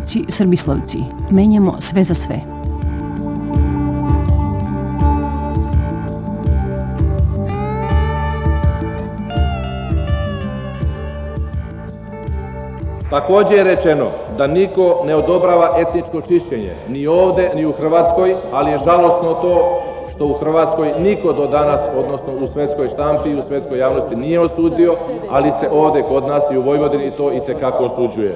Srbovci, Srbislavci. Menjamo sve za sve. Također je rečeno da niko ne odobrava etničko čišćenje, ni ovdje, ni u Hrvatskoj, ali je žalosno to što u Hrvatskoj niko do danas, odnosno u svetskoj štampi i u svetskoj javnosti nije osudio, ali se ovdje kod nas i u Vojvodini to i osuđuje.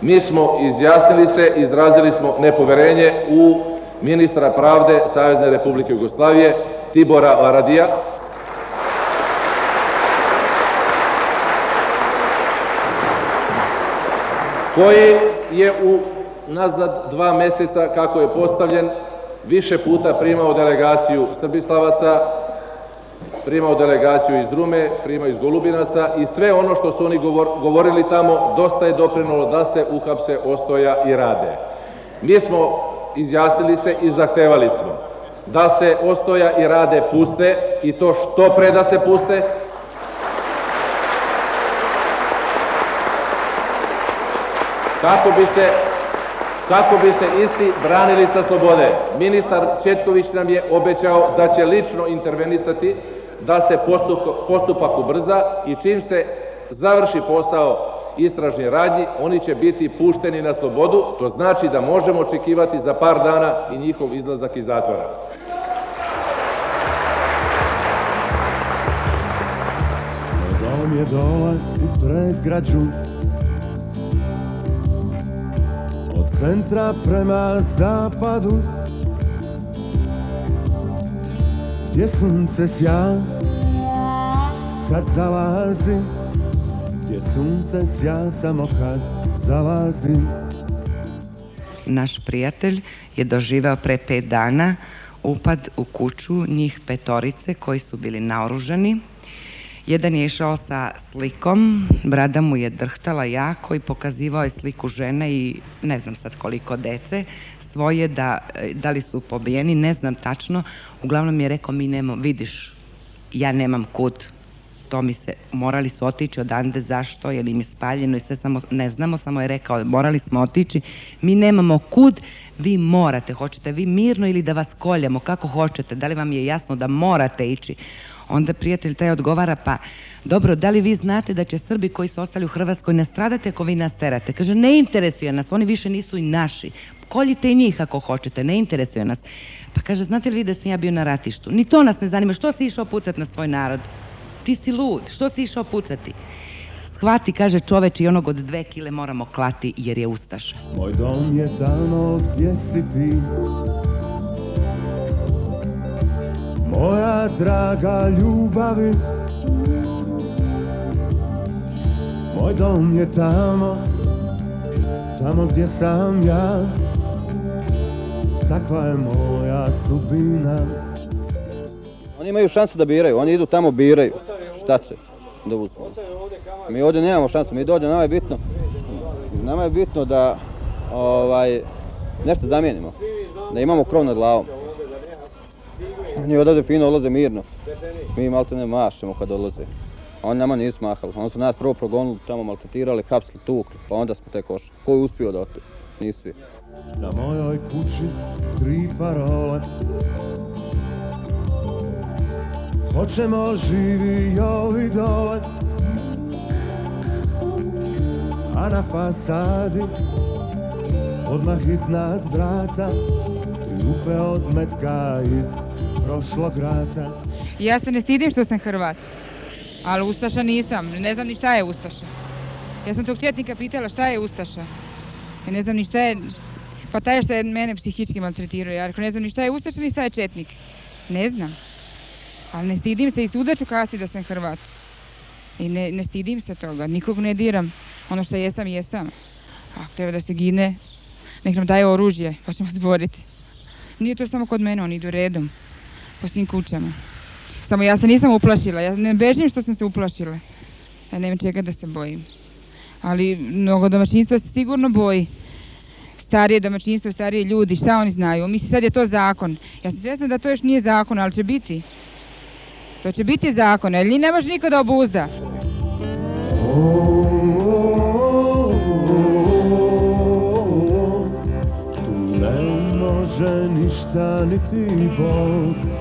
Mi smo izjasnili se, izrazili smo nepoverenje u ministra pravde Savezne Republike Jugoslavije Tibora Varadija. koji je u nazad dva mjeseca kako je postavljen više puta primao delegaciju srbislavaca primao delegaciju iz Drume, primao iz Golubinaca i sve ono što su oni govorili tamo dosta je doprinulo da se uhapse, ostoja i rade. Mi smo izjasnili se i zahtevali smo da se ostoja i rade puste i to što pre da se puste, kako bi se kako bi se isti branili sa slobode. Ministar Četković nam je obećao da će lično intervenisati da se postupak ubrza i čim se završi posao istražnih radnji, oni će biti pušteni na slobodu, to znači da možemo očekivati za par dana i njihov izlazak iz zatvora. je dole u predgrađu centra prema zapadu Gdje sunce sja kad zalazi Gdje sunce sja samo kad zalazi Naš prijatelj je doživao pre pet dana upad u kuću njih petorice koji su bili naoružani jedan je išao sa slikom, brada mu je drhtala jako i pokazivao je sliku žene i ne znam sad koliko dece, svoje da, da li su pobijeni, ne znam tačno. Uglavnom je rekao, mi nemo, vidiš, ja nemam kud, to mi se, morali su otići odande, zašto, je li mi spaljeno i sve samo, ne znamo, samo je rekao, morali smo otići, mi nemamo kud, vi morate, hoćete vi mirno ili da vas koljamo, kako hoćete, da li vam je jasno da morate ići. Onda prijatelj taj odgovara pa dobro, da li vi znate da će Srbi koji su ostali u Hrvatskoj nastradati ako vi nas terate? Kaže, ne interesuje nas, oni više nisu i naši. Koljite i njih ako hoćete, ne interesuje nas. Pa kaže, znate li vi da sam ja bio na ratištu? Ni to nas ne zanima, što si išao pucati na svoj narod? Ti si lud, što si išao pucati? Shvati, kaže čoveč, i onog od dve kile moramo klati jer je Ustaša. Moj dom je tamo gdje si ti, moja draga ljubavi Moj dom je tamo, tamo gdje sam ja Takva je moja sudbina Oni imaju šansu da biraju, oni idu tamo biraju, šta će da Mi ovdje nemamo šansu, mi dođemo, nama je bitno, nama je bitno da ovaj, nešto zamijenimo, da imamo krov nad glavom. Oni odavde fino odlaze mirno. Mi malte ne mašemo kad odlaze. Oni nama nisu mahali. Oni su nas prvo progonili, tamo maltretirali, hapsili, tukli, pa onda smo te koši. Ko je uspio da otim? Nisu svi. Na mojoj kući tri parole Hoćemo živi jovi dole A na fasadi Odmah iznad vrata Tri rupe od metka iz prošlog Ja se ne stidim što sam Hrvat, ali Ustaša nisam. Ne znam ni šta je Ustaša. Ja sam tog četnika pitala šta je Ustaša. Ja ne znam ni šta je... Pa taj što je mene psihički maltretirao. Ja ne znam ni šta je Ustaša ni šta je četnik. Ne znam. Ali ne stidim se i svuda ću kasti da sam Hrvat. I ne, ne stidim se toga. Nikog ne diram. Ono što jesam, jesam. Ako treba da se gine, nek nam daje oružje, pa ćemo se Nije to samo kod mene, oni idu redom po svim kućama. Samo ja se nisam uplašila, ja ne bežim što sam se uplašila. Ja nemam čega da se bojim. Ali mnogo domaćinstva se sigurno boji. Starije domaćinstvo, stariji ljudi, šta oni znaju? Mislim, sad je to zakon. Ja sam svjesna da to još nije zakon, ali će biti. To će biti zakon, jer njih ne može niko da obuzda. Tu ne može ništa Bog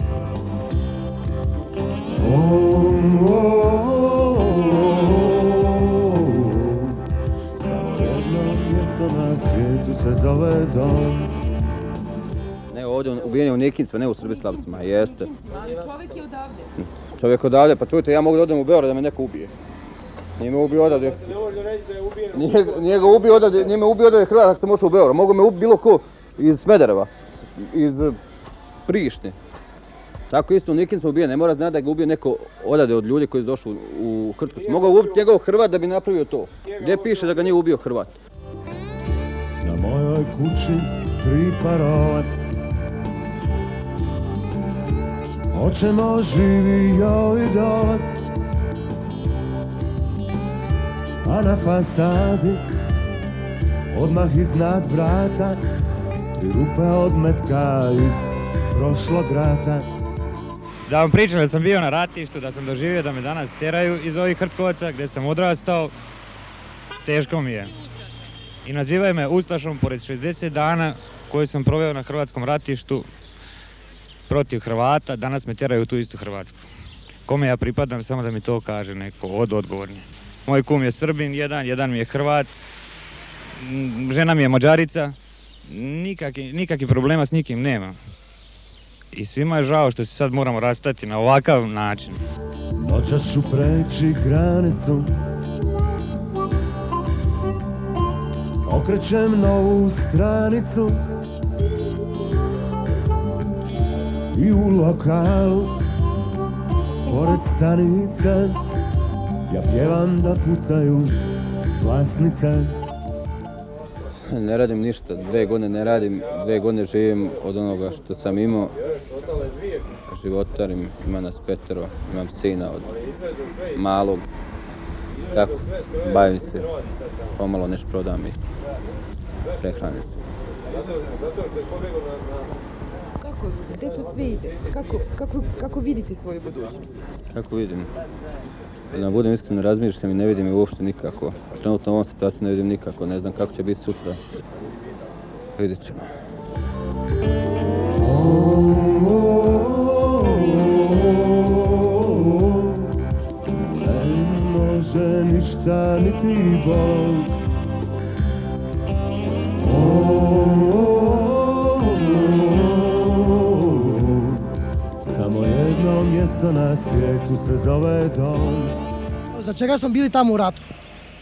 ne, ovdje ubijen je u Nikincima, ne u Srbislavcima, jeste. Ali čovjek je odavde. Čovjek je odavde, pa čujte, ja mogu da odem u Beograd da me neko ubije. Nije me ubio odavde. Nije, nije ga ubio odavde, nije me ubio odavde Hrvatska, ako sam ušao u Beograd. Mogu me ubiti bilo ko iz Smedereva, iz Prišne. Tako isto nikim Nikim smo ubijeni, ne mora znati da ga ubio neko odade od ljudi koji su došli u Hrtku. Mogao ubiti njegov Hrvat da bi napravio to. Gdje piše da ga nije ubio Hrvat? Na mojoj kući tri parole Hoćemo živi joj dole A na fasadi Odmah iznad vrata Tri rupe od metka iz prošlog rata da vam pričam da sam bio na ratištu, da sam doživio da me danas teraju iz ovih hrtkovaca gdje sam odrastao, teško mi je. I nazivaju me Ustašom pored 60 dana koji sam proveo na hrvatskom ratištu protiv Hrvata, danas me teraju u tu istu Hrvatsku. Kome ja pripadam, samo da mi to kaže neko od odgovornje. Moj kum je Srbin, jedan, jedan mi je Hrvat, žena mi je Mađarica, nikakvih problema s nikim nema i svima je žao što se sad moramo rastati na ovakav način. Noća su preći granicu Okrećem novu stranicu I u lokalu Pored stanice Ja pjevam da pucaju glasnice ne radim ništa, dve godine ne radim, dve godine živim od onoga što sam imao. Životarim, ima nas Petro, imam sina od malog. Tako, bavim se, pomalo nešto prodam i prehranim se. Kako, gdje to sve ide? Kako, kako vidite svoju budućnost? Kako vidim? Da budem iskreno razmišljam i ne vidim je uopšte nikako. Trenutno u ovom situaciji ne vidim nikako, ne znam kako će biti sutra. Vidjet ćemo. ništa Samo jedno mjesto na svijetu se zove dom za čega smo bili tamo u ratu.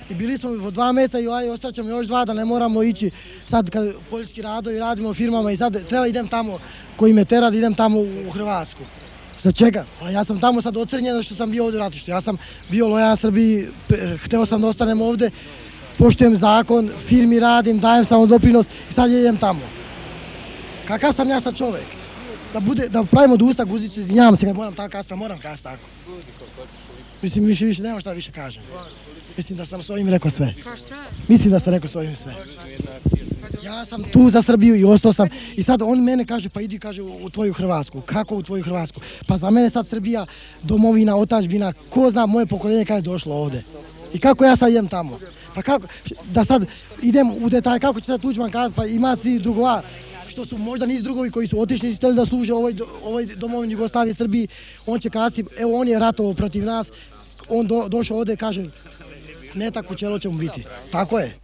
I bili smo dva mjeseca i aj, ovaj, ćemo još dva da ne moramo ići sad kad poljski rado i radimo firmama i sad treba idem tamo koji me tera idem tamo u Hrvatsku. Za čega? Pa ja sam tamo sad ocrnjen što sam bio ovdje u ratištu. Ja sam bio lojan Srbiji, htio sam da ostanem ovdje, poštujem zakon, firmi radim, dajem samo doprinos i sad idem tamo. Kakav sam ja sad čovjek? Da, bude, da pravimo do guzicu, izvinjavam se kad moram tako kasno, moram kasno tako. Mislim, više, više, nema šta više kažem. Mislim da sam s ovim rekao sve. Pa Mislim da sam rekao s ovim sve. Ja sam tu za Srbiju i ostao sam. I sad on mene kaže, pa idi kaže u tvoju Hrvatsku. Kako u tvoju Hrvatsku? Pa za mene sad Srbija, domovina, otačbina, ko zna moje pokoljenje kada je došlo ovde. I kako ja sad idem tamo? Pa kako, da sad idem u detalj, kako će sad Tuđman kada, pa ima si drugova, što su možda niz drugovi koji su otišli i htjeli da služe ovoj, ovoj domovini Jugoslavije Srbiji, on će kazati, evo on je ratovao protiv nas, on došao ovdje i kaže, ne tako čelo će biti. Tako je.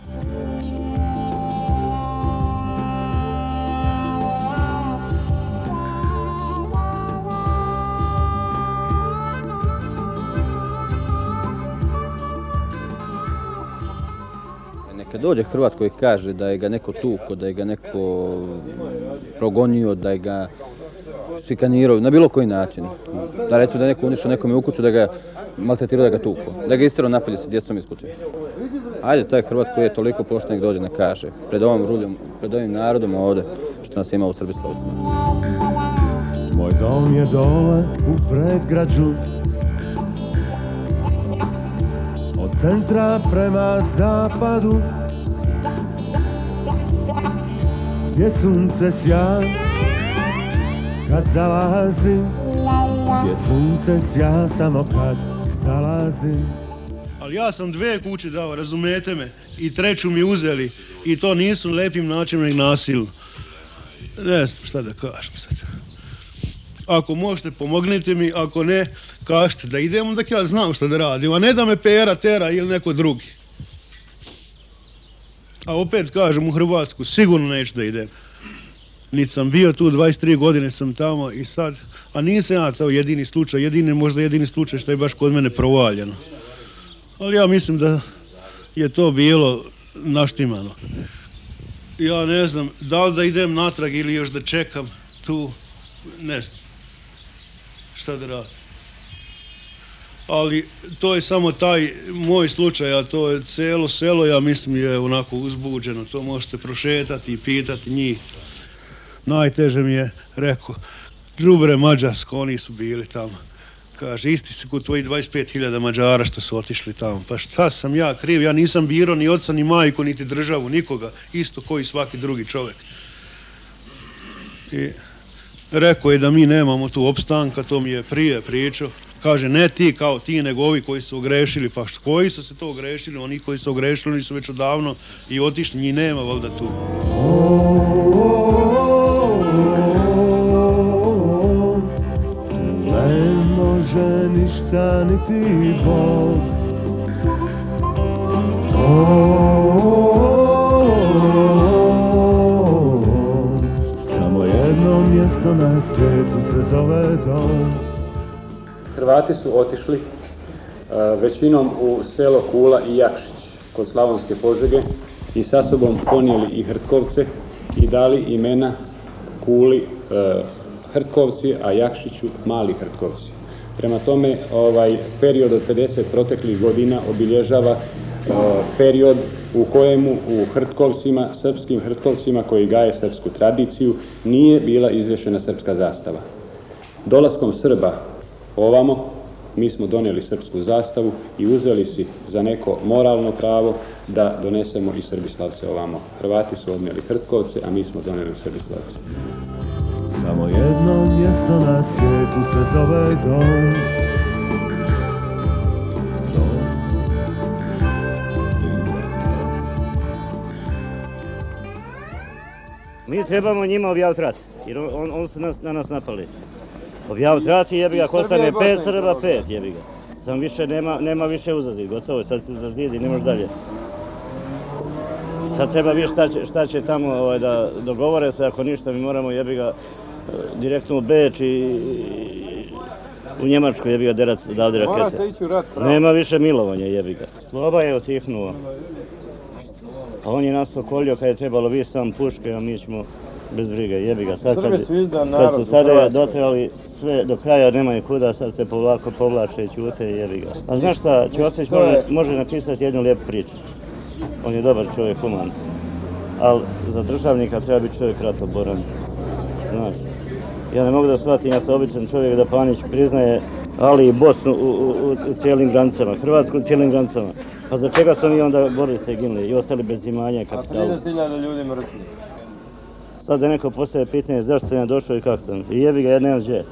dođe Hrvat koji kaže da je ga neko tuko, da je ga neko progonio, da je ga šikanirao, na bilo koji način. Da recimo da je neko unišao nekome u kuću, da ga maltretirao, da ga tuko, da ga istirao napolje sa djecom iz kuće. Ajde, taj Hrvat koji je toliko poštenik dođe ne kaže, pred ovom ruljom, pred ovim narodom ovdje, što nas ima u Srbi Moj dom je dole u predgrađu, od centra prema zapadu, gdje sunce sja kad zalazi gdje sunce sja samo kad zalazi ali ja sam dve kuće dao, razumete me i treću mi uzeli i to nisu lepim načinom nek nasil ne znam šta da kažem sad ako možete pomognite mi, ako ne kažete da idemo, onda ja znam šta da radim a ne da me pera tera ili neko drugi a opet kažem u Hrvatsku sigurno neću da idem. Niti sam bio tu, 23 godine sam tamo i sad, a nisam ja to jedini slučaj, jedini, možda jedini slučaj što je baš kod mene provaljeno. Ali ja mislim da je to bilo naštimano. Ja ne znam, da li da idem natrag ili još da čekam tu, ne znam, šta da radim ali to je samo taj moj slučaj, a to je celo selo, ja mislim, je onako uzbuđeno, to možete prošetati i pitati njih. Najteže mi je rekao, džubre Mađarsko, oni su bili tamo. Kaže, isti su kod tvojih 25.000 Mađara što su otišli tamo. Pa šta sam ja kriv, ja nisam birao ni oca, ni majku, niti državu, nikoga. Isto koji svaki drugi čovjek. I rekao je da mi nemamo tu opstanka, to mi je prije pričao. Kaže, ne ti kao ti, nego ovi koji su ogrešili. Pa što, koji su se to ogrešili? Oni koji su ogrešili, oni su već odavno i otišli. Njih nema, valjda, tu. Ne može ništa ni Bog Samo jedno mjesto na svijetu se zove dom Hrvati su otišli e, većinom u selo Kula i Jakšić kod Slavonske požege i sa sobom ponijeli i Hrtkovce i dali imena Kuli e, Hrtkovci, a Jakšiću Mali Hrtkovci. Prema tome, ovaj period od 50 proteklih godina obilježava e, period u kojemu u Hrtkovcima, srpskim Hrtkovcima koji gaje srpsku tradiciju, nije bila izvješena srpska zastava. Dolaskom Srba ovamo, mi smo donijeli srpsku zastavu i uzeli si za neko moralno pravo da donesemo i srbislavce ovamo. Hrvati su odmijeli Hrtkovce, a mi smo donijeli srbislavce. Samo jedno mjesto na svijetu se zove Mi trebamo njima objaviti rat, jer on, on su nas, na nas napali. Objaviti rat jebi ga, ko pet Srba, pet jebi ga. Sam više, nema, nema više uzazid, gotovo sad se uzazidi, ne može dalje. Sad treba više šta će, tamo ovaj, da dogovore se, ako ništa mi moramo jebi ga eh, direktno u Beč i u Njemačku jebi ga derat da. rakete. Nema više milovanja jebi ga. Sloba je otihnuo. a pa on je nas okolio kad je trebalo vi sam puške, a mi ćemo bez brige, jebi ga. Sad kad, su sada dotrali sve do kraja, nemaju kuda, sad se polako povlače i ćute, jebi ga. A znaš šta, Ćosić može, može napisati jednu lijepu priču. On je dobar čovjek, human. Ali za državnika treba biti čovjek ratoboran. Znaš, ja ne mogu da shvatim, ja sam običan čovjek da Panić priznaje ali i Bosnu u, u, cijelim granicama, Hrvatsku u cijelim granicama. Pa za čega su oni onda borili se i ginuli i ostali bez imanja kapitala? A 30.000 ljudi mrtvi. Sad da neko postaje pitanje zašto sam ja došao i kak sam. I jebi ga, ja nemam gdje.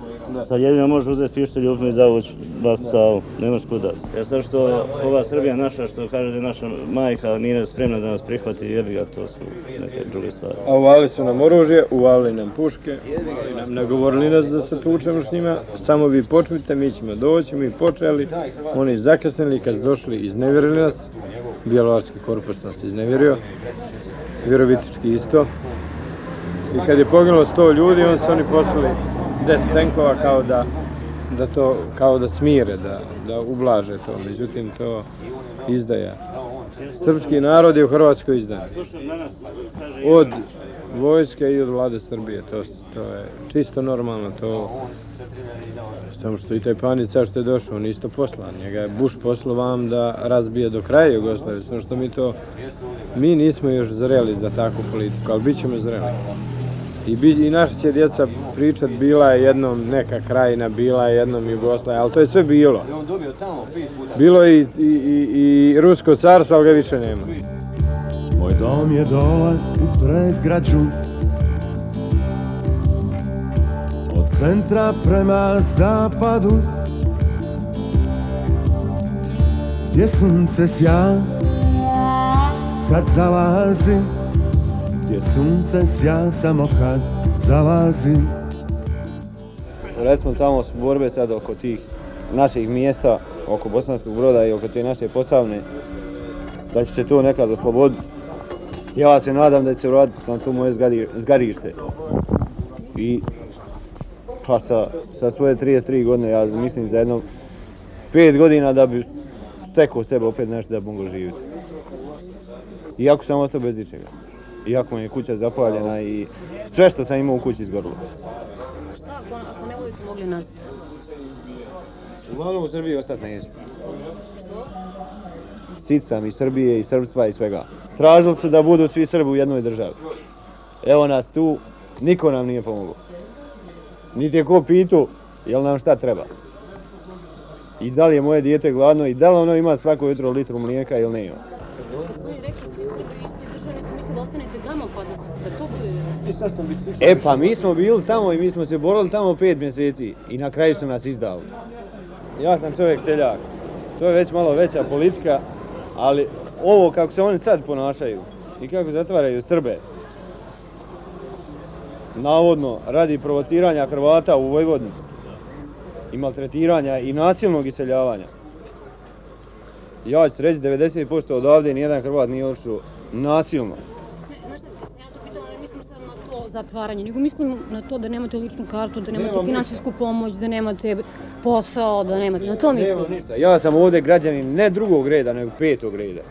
Sad jedino možeš uzeti pištolj i zavući vas Nemaš kuda. Ja sad što ova Srbija naša, što kaže da je naša majka, nije spremna da nas prihvati, jebi ga, to su neke druge stvari. A uvali su nam oružje, uvali nam puške, nam nagovorili nas da se tučemo s njima, samo vi počnite, mi ćemo doći, mi počeli, oni zakasnili, kad su došli, iznevjerili nas, Bjelovarski korpus nas iznevjerio, Virovitički isto, i kad je poginulo sto ljudi, onda su oni poslali deset tenkova kao da, da to, kao da smire, da, da ublaže to. Međutim, to izdaja. Srpski narod je u Hrvatskoj izdaja Od vojske i od vlade Srbije. To, to je čisto normalno. To, samo što i taj panica što je došao, on isto poslan. Njega je buš poslao vam da razbije do kraja Jugoslavije. Samo što mi to, mi nismo još zreli za takvu politiku, ali bit ćemo zreli. I, bi, naša će djeca pričat, bila je jednom neka krajina, bila je jednom Jugoslavija, ali to je sve bilo. Bilo je i, Rusko carstvo, ali ga više nema. Moj dom je dole u predgrađu, od centra prema zapadu, gdje sunce sja kad zalazi gdje sunce sja samo kad zalazim. Recimo tamo su borbe sad oko tih naših mjesta, oko Bosanskog broda i oko te naše posavne, da će se to nekad osloboditi. Ja se nadam da će se vratiti na to moje zgarište. I pa sa, sa svoje 33 godine, ja mislim za jedno 5 godina da bi stekao sebe opet nešto da mogu živjeti. Iako sam ostao bez ničega iako mi je kuća zapaljena i sve što sam imao u kući izgorilo. Šta ako, ne budete mogli nazad? Uglavnom u Srbiji ostati neću. Što? Sit i Srbije i Srbstva i svega. Tražili su da budu svi Srbi u jednoj državi. Evo nas tu, niko nam nije pomogao. Niti je ko pitu, jel nam šta treba? I da li je moje dijete gladno i da li ono ima svako jutro litru mlijeka ili ne ima? E pa mi smo bili tamo i mi smo se borili tamo pet mjeseci i na kraju su nas izdali. Ja sam čovjek seljak. To je već malo veća politika, ali ovo kako se oni sad ponašaju i kako zatvaraju Srbe, navodno radi provociranja Hrvata u Vojvodini i maltretiranja i nasilnog iseljavanja. Ja ću reći 90% odavde nijedan Hrvat nije ušao nasilno zatvaranje, nego mislim na to da nemate ličnu kartu, da nemate finansijsku pomoć, da nemate posao, da nemate, na to mislim. ništa, ja sam ovdje građanin ne drugog reda, nego petog reda.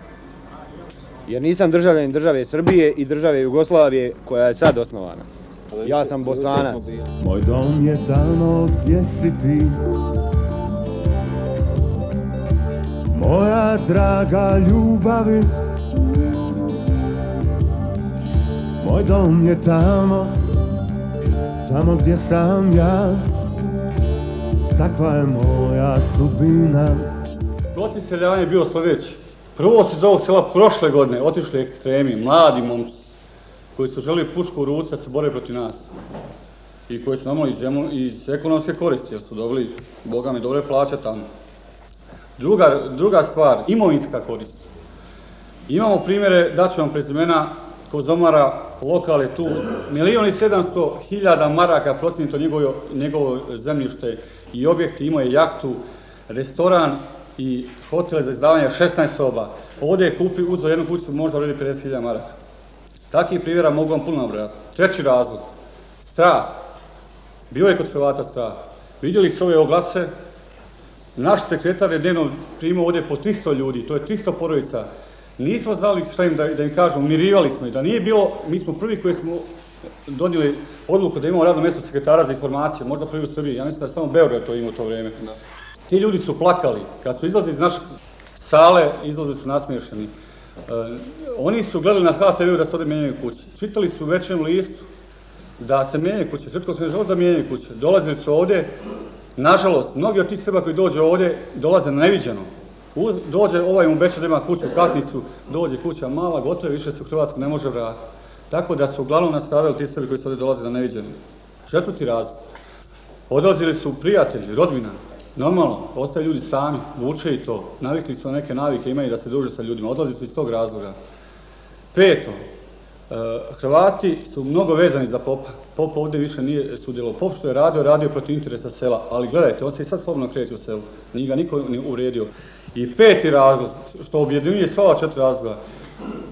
Jer nisam državljanin države Srbije i države Jugoslavije koja je sad osnovana. Ja sam bosanac. Moj dom je tamo gdje si ti. Moja draga ljubavi. Moj dom je tamo, tamo gdje sam ja Takva je moja sudbina Proces seljanje je bio sljedeći. Prvo se iz ovog sela prošle godine otišli ekstremi, mladi momci koji su želi pušku u ruci da se bore protiv nas i koji su namali iz, ekonomske koristi jer su dobili, boga mi, dobre plaće tamo. Druga, stvar, imovinska korist. Imamo primjere, daću vam prezimena Kozomara Zomara lokal je tu milijun i sedamsto hiljada maraka procenito njegovo, zemljište i objekti, imao je jahtu, restoran i hotel za izdavanje 16 soba. Ovdje je kupi, uzeo jednu kuću, možda vredi hiljada maraka. Takvih primjera mogu vam puno nabrojati. Treći razlog, strah. Bio je kod Hrvata strah. Vidjeli su ove oglase, naš sekretar je dnevno primao ovdje po 300 ljudi, to je 300 porovica Nismo znali šta im da, da im kažemo, umirivali smo i da nije bilo, mi smo prvi koji smo donijeli odluku da imamo radno mjesto sekretara za informacije, možda prvi u Srbiji, ja mislim da je samo Beograd to imao to vrijeme. Ti ljudi su plakali, kad su izlazili iz naše sale, izlazili su nasmiješeni e, oni su gledali na htv da se ovdje mijenjaju kuće. Čitali su u većem listu da se mijenjaju kuće. sretko se ne žele da mijenjaju kuće. Dolazili su ovdje, nažalost, mnogi od tih Srba koji dođe ovdje dolaze na neviđeno dođe, ovaj mu beče da ima kuću, katnicu, dođe kuća mala, gotovo više se u Hrvatsku ne može vratiti. Tako da su uglavnom nastavili ti Srbi koji su ovdje dolaze na neviđeni. Četvrti razlog. Odlazili su prijatelji, rodbina. Normalno, ostaju ljudi sami, vuče i to. Navikli su na neke navike, imaju da se druže sa ljudima. Odlazili su iz tog razloga. Peto, e, Hrvati su mnogo vezani za popa. Pop ovdje više nije sudjelo. Pop što je radio, radio protiv interesa sela. Ali gledajte, on se i sad slobodno kreće u selu. Nije ga niko ni uredio. I peti razlog, što objedinjuje sva četiri razloga,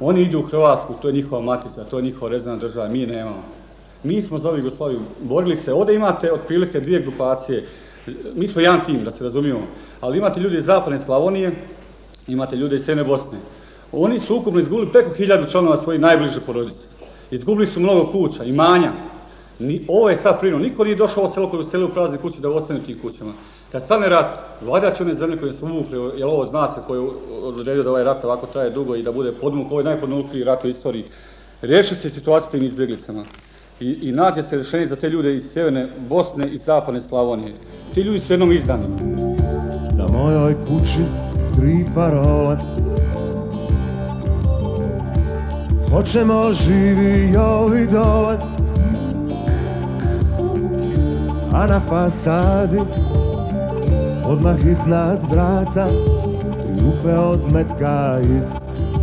oni idu u Hrvatsku, to je njihova matica, to je njihova rezana država, mi nemamo. Mi smo za ovu Jugoslaviju borili se, ovdje imate otprilike dvije grupacije, mi smo jedan tim, da se razumijemo, ali imate ljudi iz zapadne Slavonije, imate ljude iz Sene Bosne. Oni su ukupno izgubili preko hiljadu članova svojih najbliže porodice. Izgubili su mnogo kuća, imanja. Ni, ovo je sad prirodno niko nije došao u selo koje je u prazne kuće da ostane u tim kućama. Da stane rat, vlada će one zemlje koje su uvukli, jer ovo zna se koji je odredio da ovaj rat ovako traje dugo i da bude podmuk, ovo je najpodmukliji rat u istoriji. Riješi se situacija tim izbjeglicama i, i nađe se rješenje za te ljude iz sjeverne Bosne i zapadne Slavonije. Ti ljudi su jednom izdani. Na mojoj kući tri parole Hoćemo živi jovi dole A na fasadi odmah iznad vrata Trupe od metka iz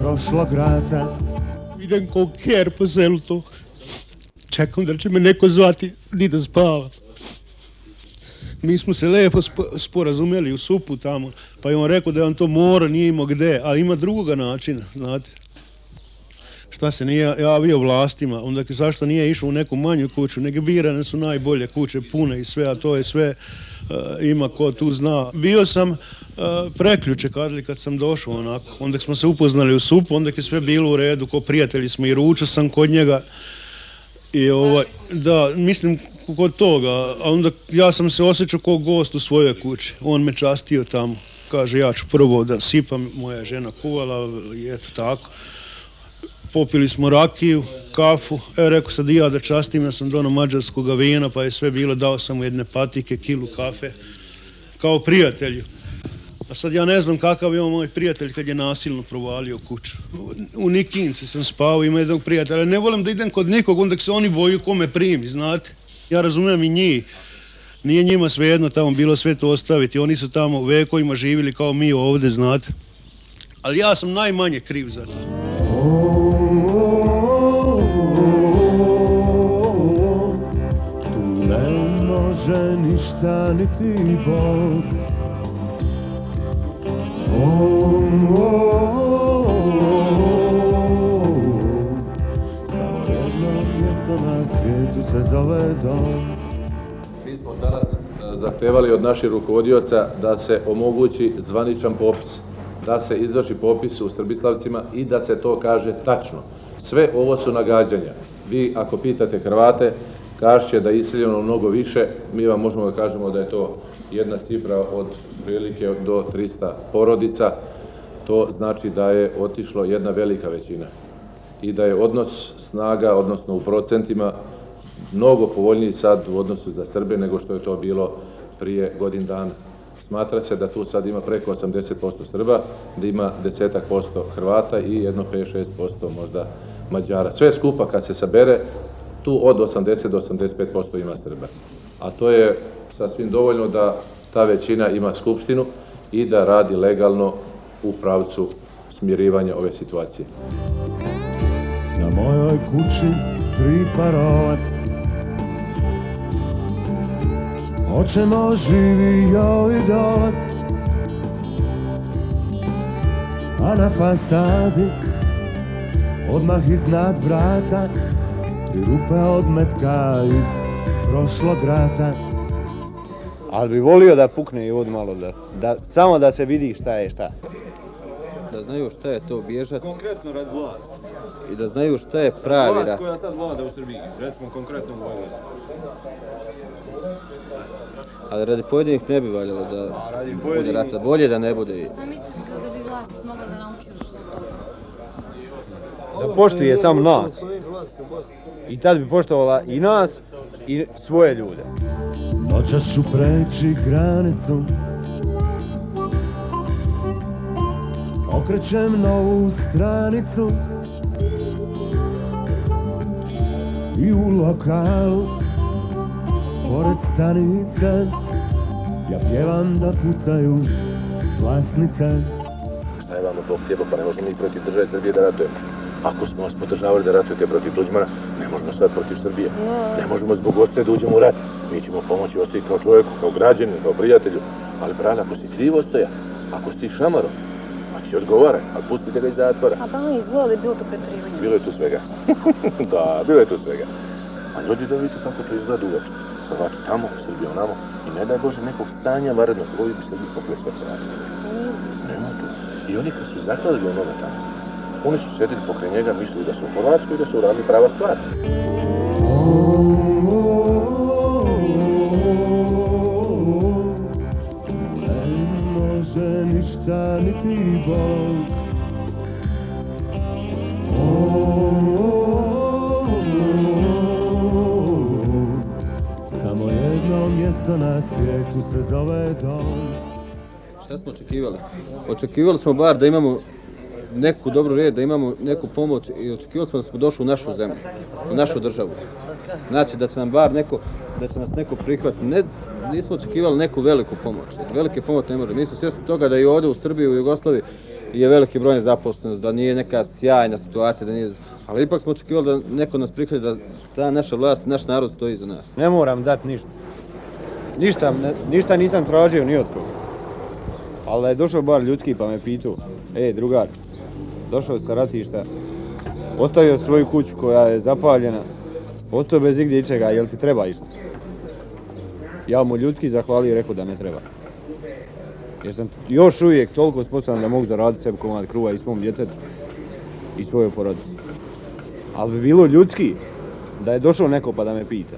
prošlog rata Idem ko kjer po to Čekam da će me neko zvati ni da spava mi smo se lepo sp sporazumeli u supu tamo, pa je on rekao da on to mora, nije imao gde, ali ima drugoga načina, znate. Šta se nije javio vlastima, onda zašto nije išao u neku manju kuću, neke birane su najbolje kuće, pune i sve, a to je sve E, ima ko tu zna. Bio sam e, preključe kadli kad sam došao onako. Onda smo se upoznali u supu, onda je sve bilo u redu, ko prijatelji smo i ručao sam kod njega. I ovaj, da, mislim kod toga, a onda ja sam se osjećao kao gost u svojoj kući. On me častio tamo. Kaže, ja ću prvo da sipam, moja žena kuvala i eto tako popili smo rakiju, kafu, evo rekao sad i ja da častim, ja sam dono mađarskog vina, pa je sve bilo, dao sam mu jedne patike, kilu kafe, kao prijatelju. A sad ja ne znam kakav je on moj prijatelj kad je nasilno provalio kuću. U Nikinci sam spao, ima jednog prijatelja. Ne volim da idem kod nikog, onda se oni boju kome primi, znate. Ja razumijem i njih. Nije njima svejedno tamo bilo sve to ostaviti. Oni su tamo vekovima živjeli kao mi ovdje, znate. Ali ja sam najmanje kriv za to. može ništa niti Bog Samo jedno mjesto na svijetu se zove dom Mi smo danas e, zahtevali od naših rukovodioca da se omogući zvaničan popis da se izvrši popis u Srbislavcima i da se to kaže tačno. Sve ovo su nagađanja. Vi ako pitate Hrvate, Kašće da je iseljeno mnogo više, mi vam možemo da kažemo da je to jedna cifra od prilike do 300 porodica, to znači da je otišlo jedna velika većina i da je odnos snaga, odnosno u procentima, mnogo povoljniji sad u odnosu za Srbe nego što je to bilo prije godin dana. Smatra se da tu sad ima preko 80% Srba, da ima desetak posto Hrvata i jedno 5-6% možda Mađara. Sve skupa kad se sabere, tu od 80 do 85% ima Srba. A to je sasvim dovoljno da ta većina ima skupštinu i da radi legalno u pravcu smirivanja ove situacije. Na mojoj kući tri parova Hoćemo živi joj dola A na fasadi Odmah iznad vrata Tri rupe odmetka iz prošlog rata Ali bi volio da pukne i od malo, da, da, samo da se vidi šta je šta. Da znaju šta je to bježati. Konkretno rad vlast. I da znaju šta je pravi rad. Vlast koja sad vlada u Srbiji, recimo konkretno u Ali radi pojedinih ne bi valjalo da radi bude rata. Bolje da ne bude. i- Šta mislite kada bi vlast mogla da nauči Da poštuje sam nas. I tad bi poštovala i nas i svoje ljude. Noćaš su preći granicu Okrećem novu stranicu I u lokalu Pored stanice Ja pjevam da pucaju glasnice Šta je vama Bog tijelo, pa ne možemo ni protiv države Srbije da ratujemo. Ako smo vas podržavali da ratujete protiv Tuđmana, ne možemo sad protiv Srbije. Ne možemo zbog ostaje da uđemo u rat. Mi ćemo pomoći ostaje kao čovjeku, kao građaninu, kao prijatelju. Ali brad, ako si krivo ostaja, ako si ti šamaro, pa ti odgovaraj, ali pustite ga iz zatvora. A pa izgleda da bilo to pretorivanje. Bilo je tu svega. da, bilo je tu svega. A ljudi da vidite kako to izgleda uveč. Hrvati tamo, Srbija onamo. I ne daj Bože nekog stanja varednog koji bi I oni kad su zakladili onoga tamo, oni su sjedili pokraj njega, mislili da su u Hrvatskoj i da su uradili prava stvar. Samo jedno mjesto na svijetu se zove dom Šta smo očekivali? Očekivali smo bar da imamo neku dobru red, da imamo neku pomoć i očekivali smo da smo došli u našu zemlju, u našu državu. Znači da će nam bar neko, da će nas neko prihvatiti. Ne, nismo očekivali neku veliku pomoć. Velike pomoć ne može. Mi smo svjesni toga da i ovdje u Srbiji, u Jugoslaviji je veliki broj nezaposlenosti da nije neka sjajna situacija, da nije... Ali ipak smo očekivali da neko nas prihvati, da ta naša vlast, naš narod stoji iza nas. Ne moram dati ništa. Ništa, ništa nisam tražio ni od koga. Ali je došao bar ljudski pa me pitu, e drugar, došao sa ratišta, ostavio svoju kuću koja je zapaljena, ostao bez igdje ičega, jel ti treba isto? Ja mu ljudski zahvalio i rekao da ne treba. Jer sam još uvijek toliko sposoban da mogu zaraditi sebi komad kruva i svom djetetu i svojoj porodici. Ali bi bilo ljudski da je došao neko pa da me pita.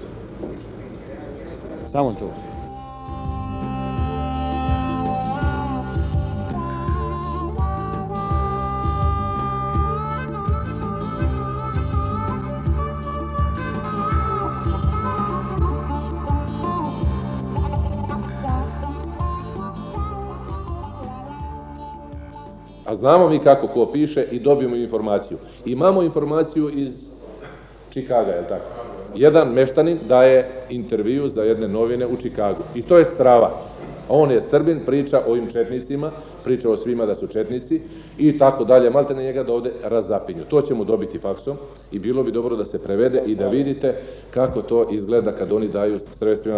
Samo to. A znamo mi kako ko piše i dobijemo informaciju. Imamo informaciju iz Čikaga, je li tako? Jedan meštanin daje intervju za jedne novine u Čikagu. I to je strava. On je Srbin, priča o ovim četnicima, priča o svima da su četnici i tako dalje. Malte njega da ovde razapinju. To ćemo dobiti faksom i bilo bi dobro da se prevede i da vidite kako to izgleda kad oni daju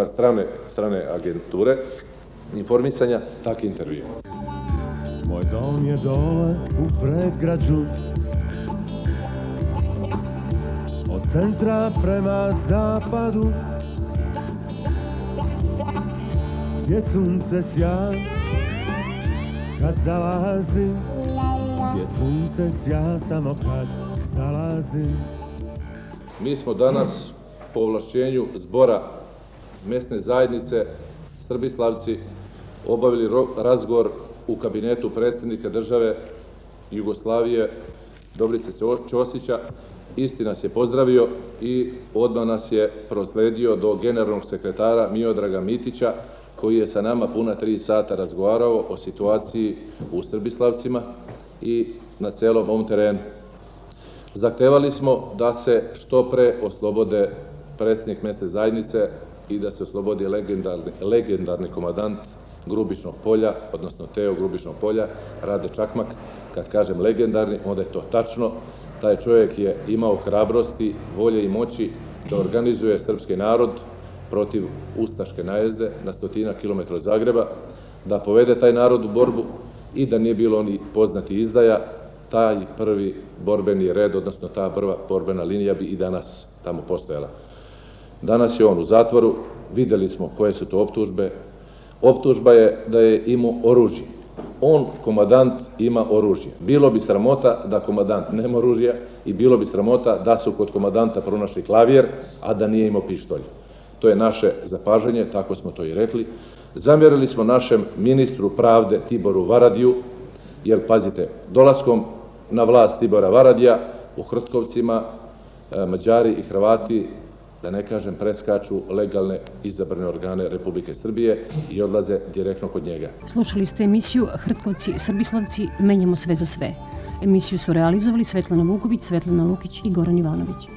strane, strane agenture informisanja takve intervju. Moj dom je dole u predgrađu Od centra prema zapadu Gdje sunce sja Kad zalazi Gdje sunce sja samo kad zalazi Mi smo danas po ovlašćenju zbora mesne zajednice Srbislavci obavili razgovor u kabinetu predsjednika države Jugoslavije Dobrice Ćosića. Isti nas je pozdravio i odmah nas je prosledio do generalnog sekretara Miodraga Mitića koji je sa nama puna tri sata razgovarao o situaciji u Srbislavcima i na celom ovom terenu. Zahtevali smo da se što pre oslobode predsjednik mese zajednice i da se oslobodi legendarni, legendarni komadant Grubičnog polja, odnosno Teo Grubičnog polja, Rade Čakmak. Kad kažem legendarni, onda je to tačno. Taj čovjek je imao hrabrosti, volje i moći da organizuje srpski narod protiv Ustaške najezde na stotina kilometra Zagreba, da povede taj narod u borbu i da nije bilo oni poznati izdaja, taj prvi borbeni red, odnosno ta prva borbena linija bi i danas tamo postojala. Danas je on u zatvoru, vidjeli smo koje su to optužbe, Optužba je da je imao oružje. On, komadant, ima oružje. Bilo bi sramota da komadant nema oružja i bilo bi sramota da su kod komadanta pronašli klavijer, a da nije imao pištolje. To je naše zapažanje, tako smo to i rekli. Zamjerili smo našem ministru pravde Tiboru Varadiju, jer pazite, dolaskom na vlast Tibora Varadija u Hrtkovcima e, Mađari i Hrvati da ne kažem preskaču legalne izabrane organe Republike Srbije i odlaze direktno kod njega. Slušali ste emisiju Hrtkovci, Srbislavci, menjamo sve za sve. Emisiju su realizovali Svetlana Vuković, Svetlana Lukić i Goran Ivanović.